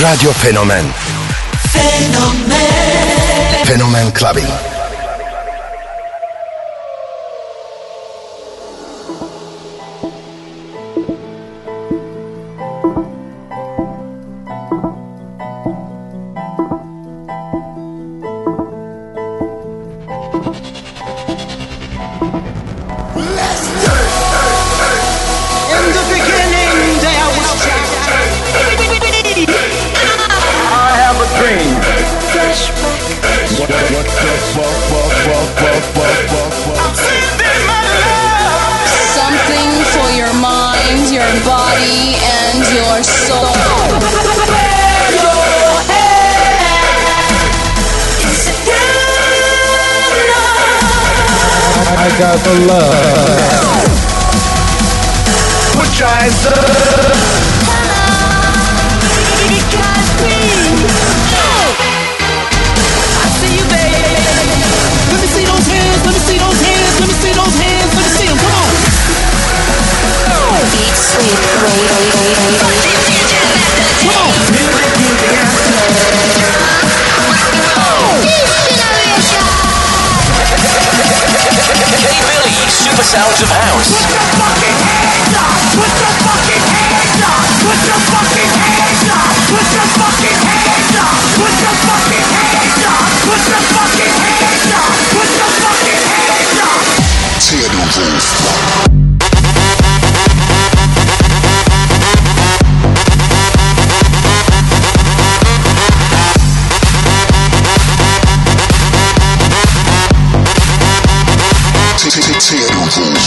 Radio Fenomen Fenomen Fenomen Clubbing. Evil.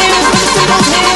hands, put your feet on it.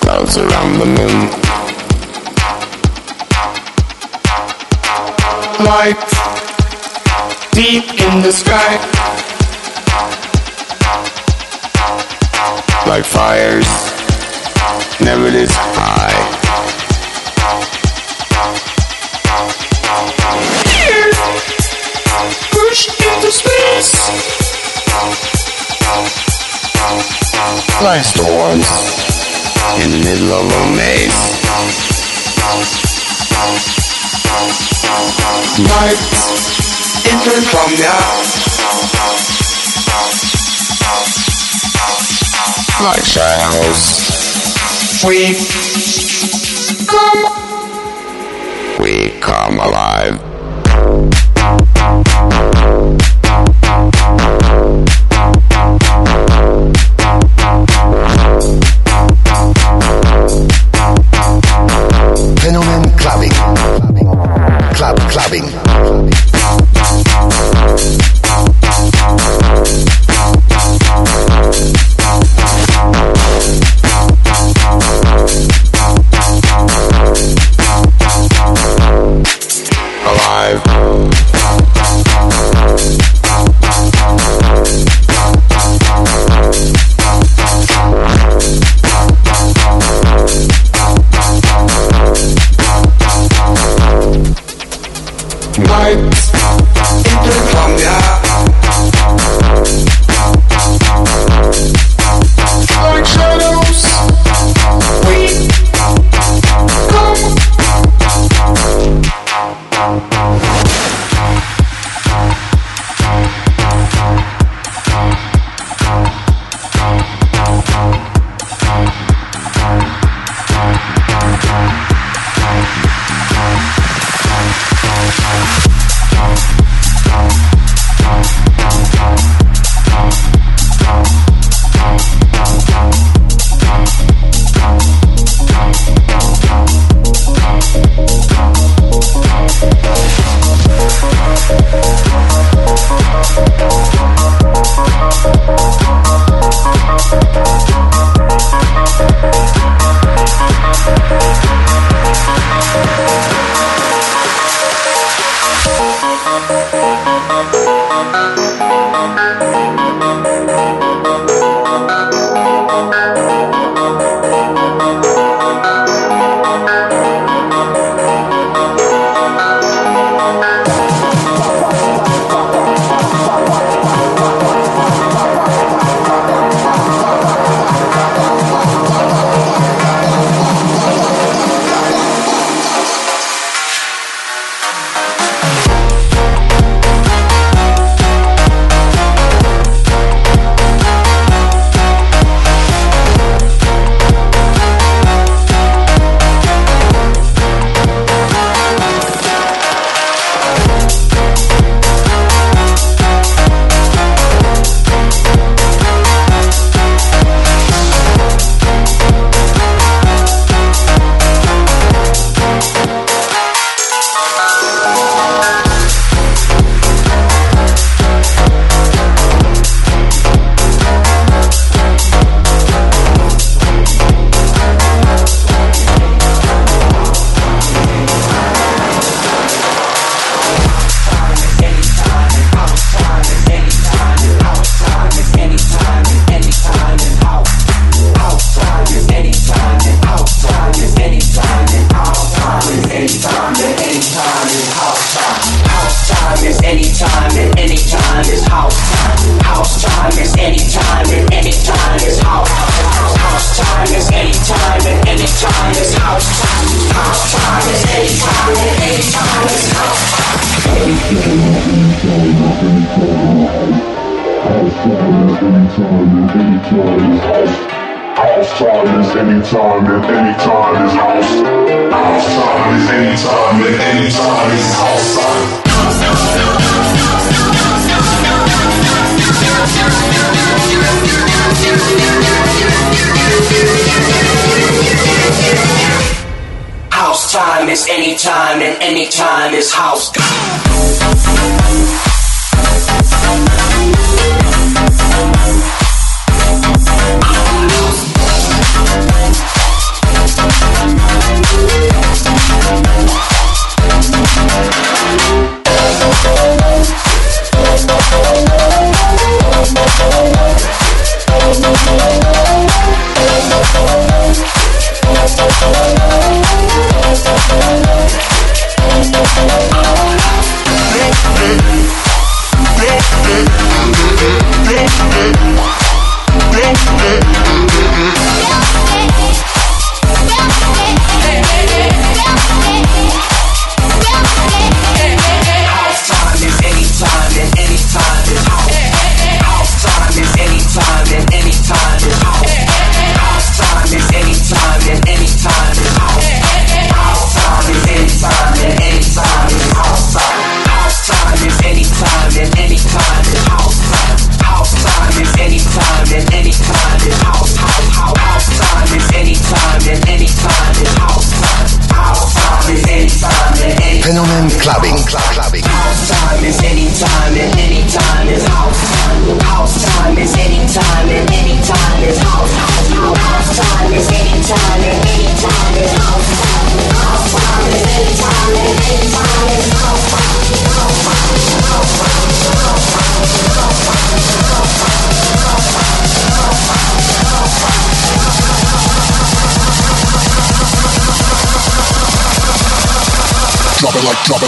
Clouds around the moon. Light deep in the sky, like fires, never this high. push into space the middle of a maze. Night insomnia. Like shadows. We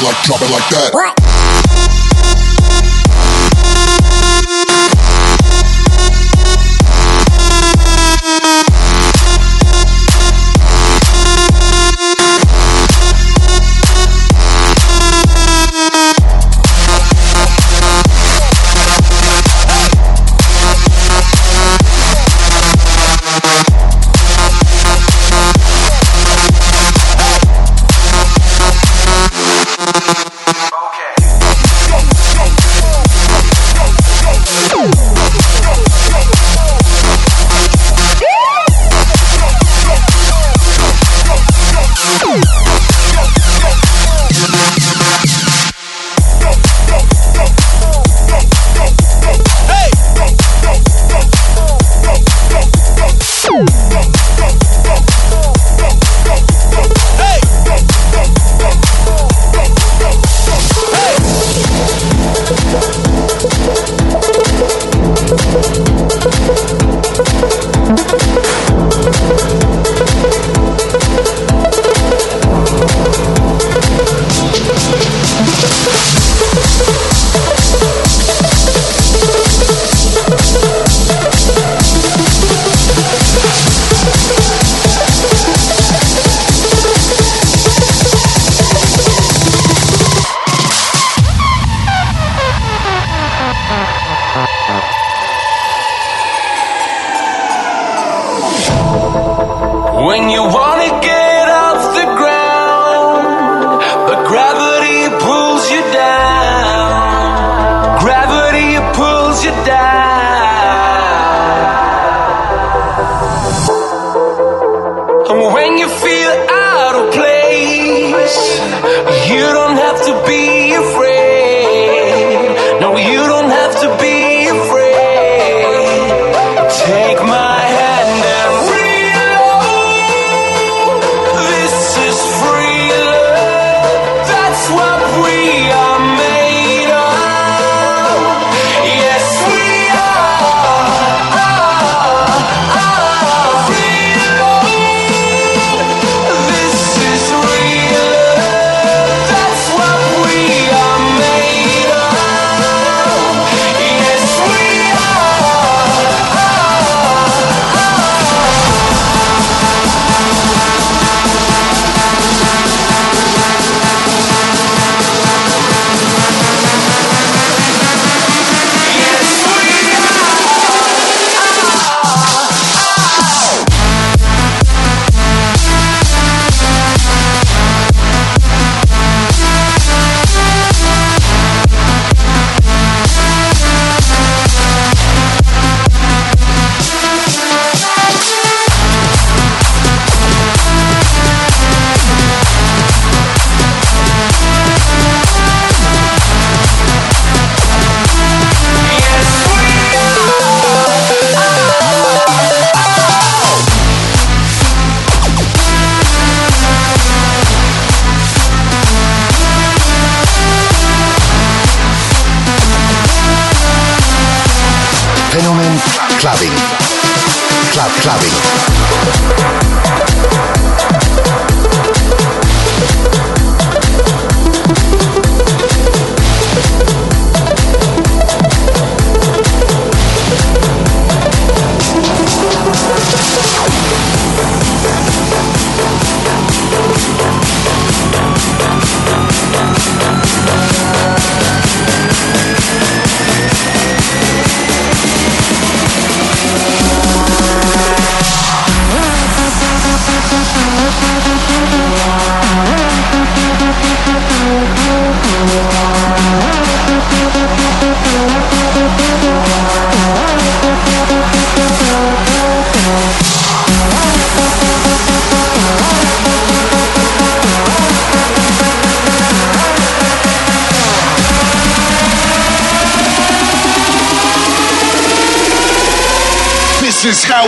like, drop it like that.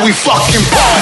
We fucking party.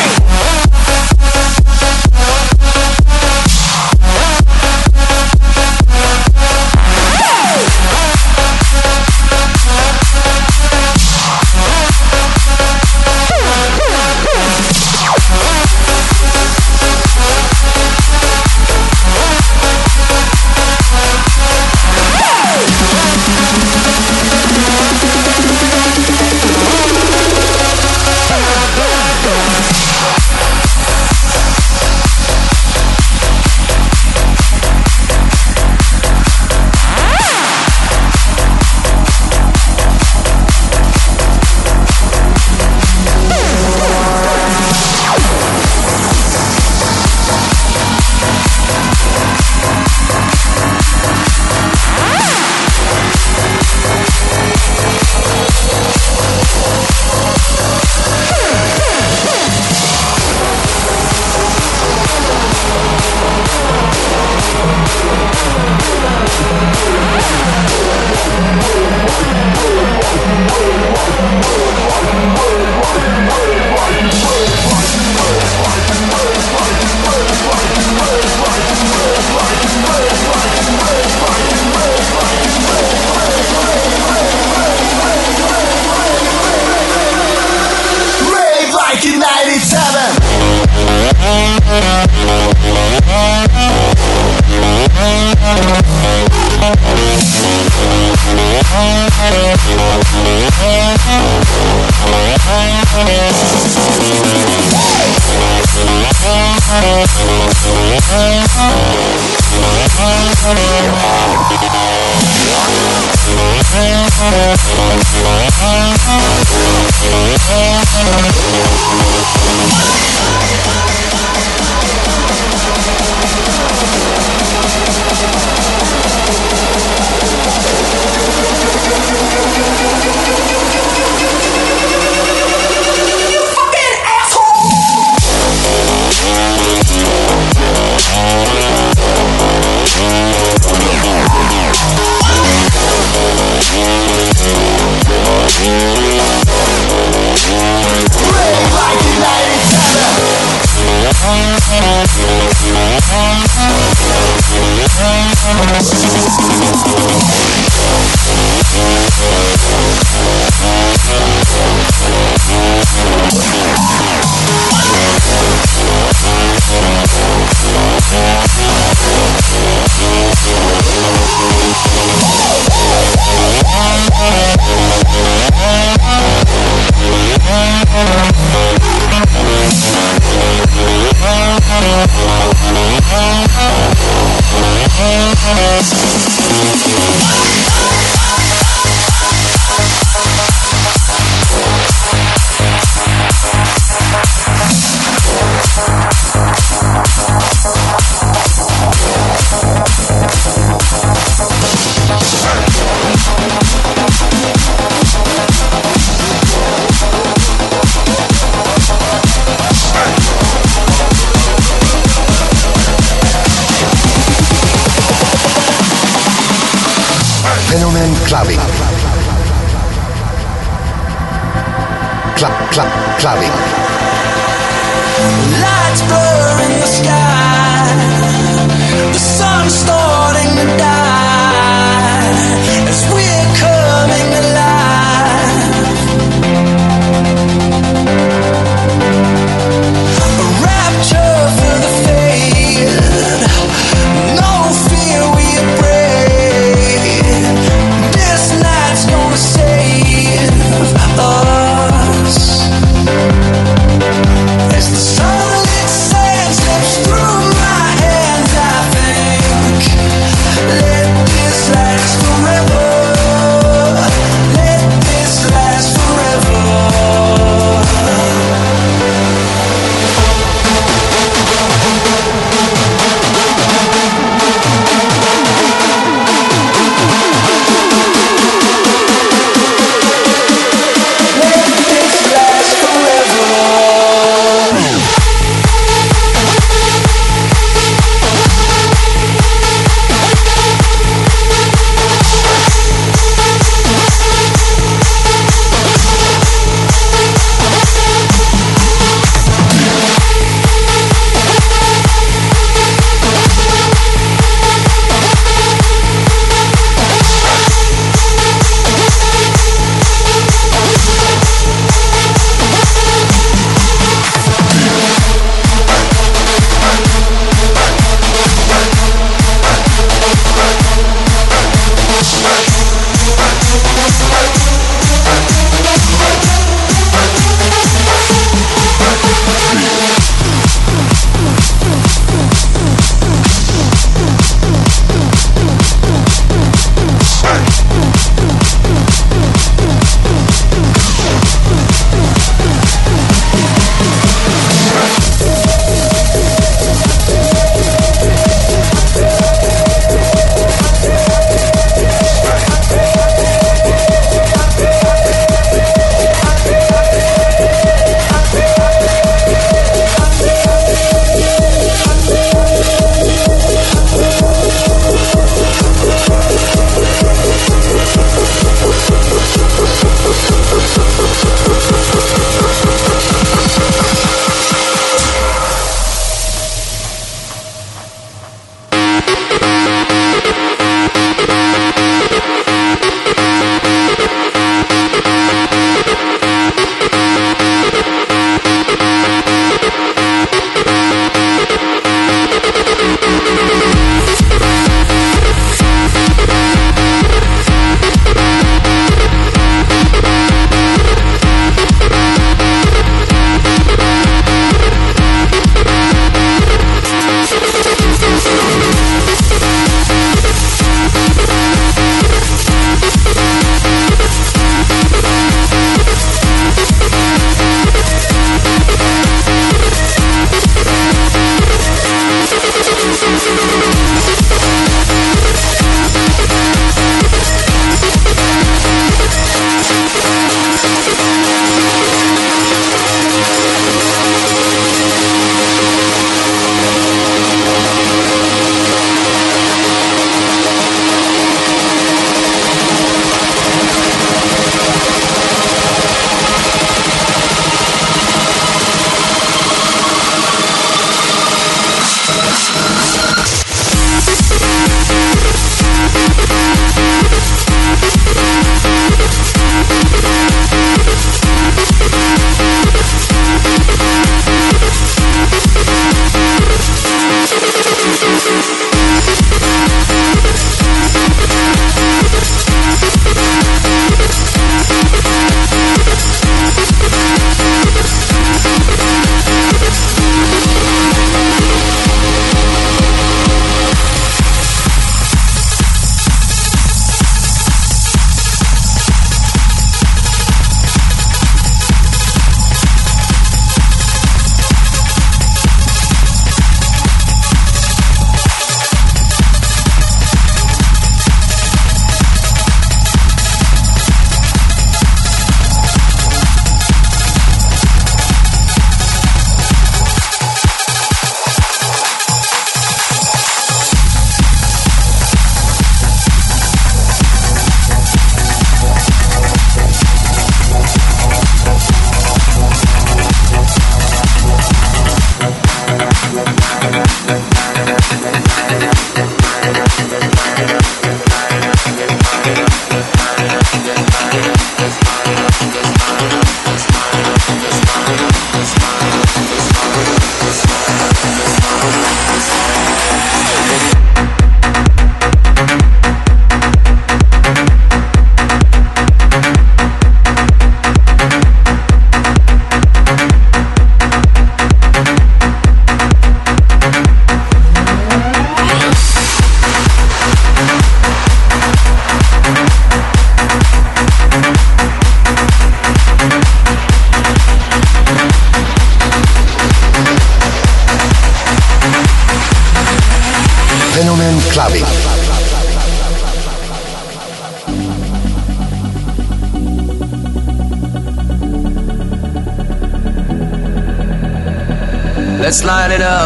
Clubbing.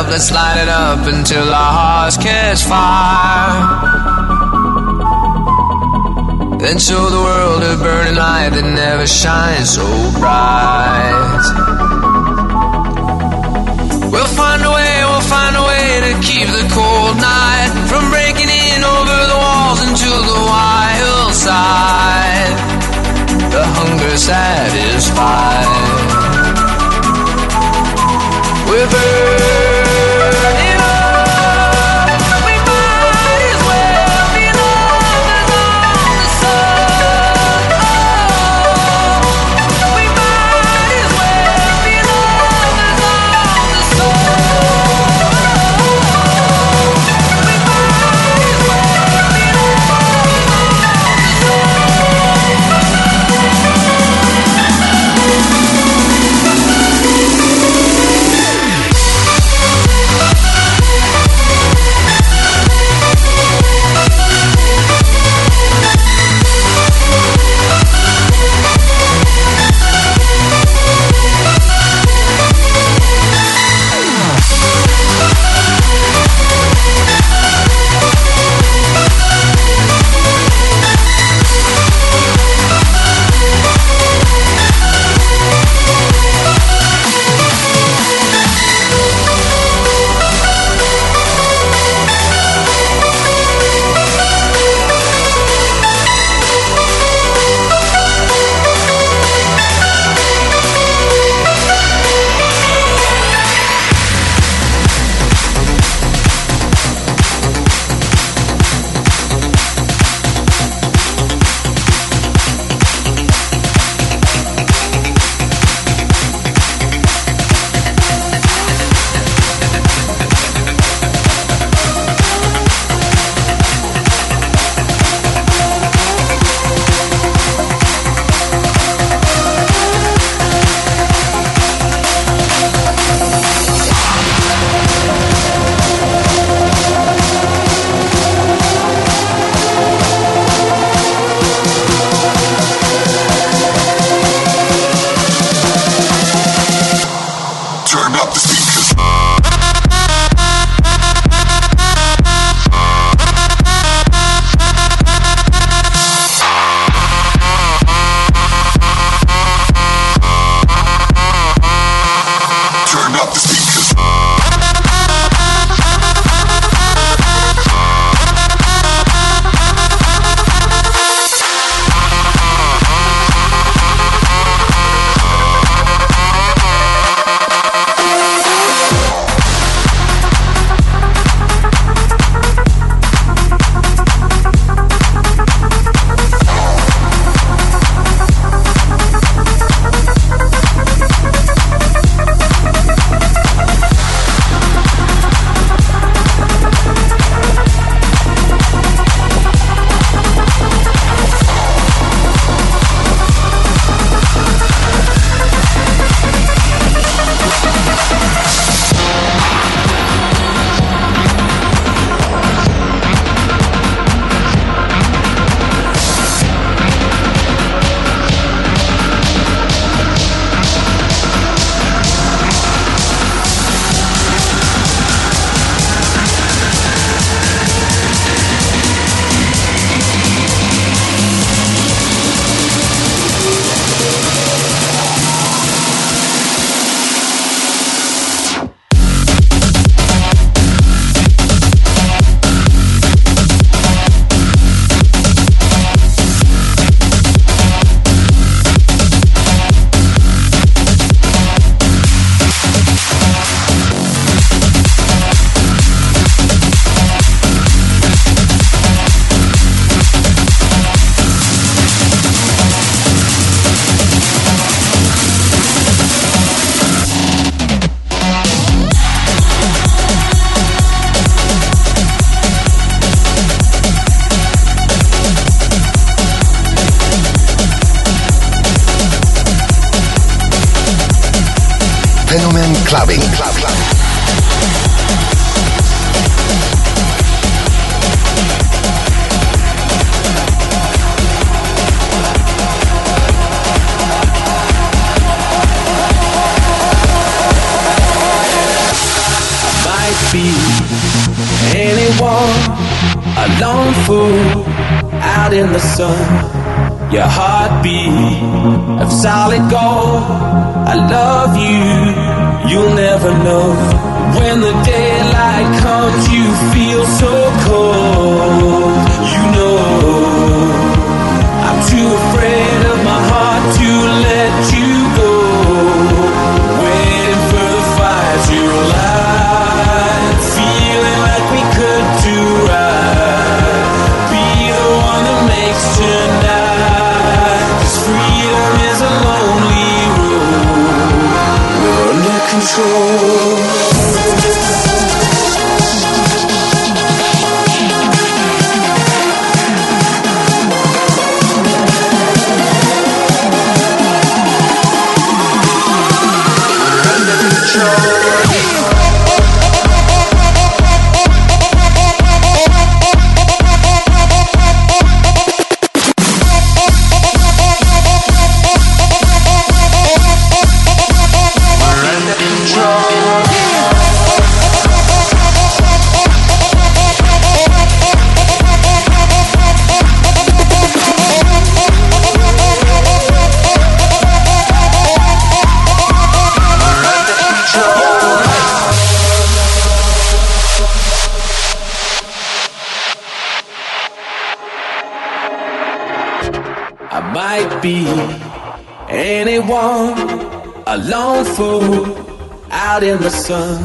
Up, let's light it up until our hearts catch fire. Then show the world a burning light that never shines so bright. We'll find a way, we'll find a way to keep the cold night from breaking in over the walls into the wild side. The hunger satisfied. We're Fenomen Clubbing. be anyone, a lone fool out in the sun. Your heartbeat of solid gold. I love you, you'll never know. When the daylight comes, you feel so cold. You know, I'm too afraid of might be anyone, a lone fool out in the sun.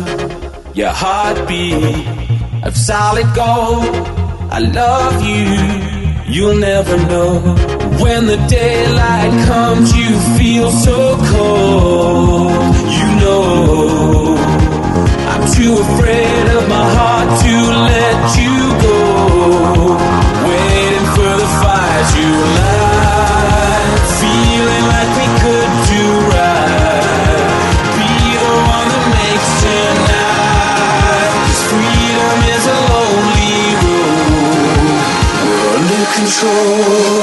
Your heartbeat of solid gold. I love you, you'll never know. When the daylight comes, you feel so cold. You know, I'm too afraid of my heart to let you control.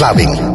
Clubbing.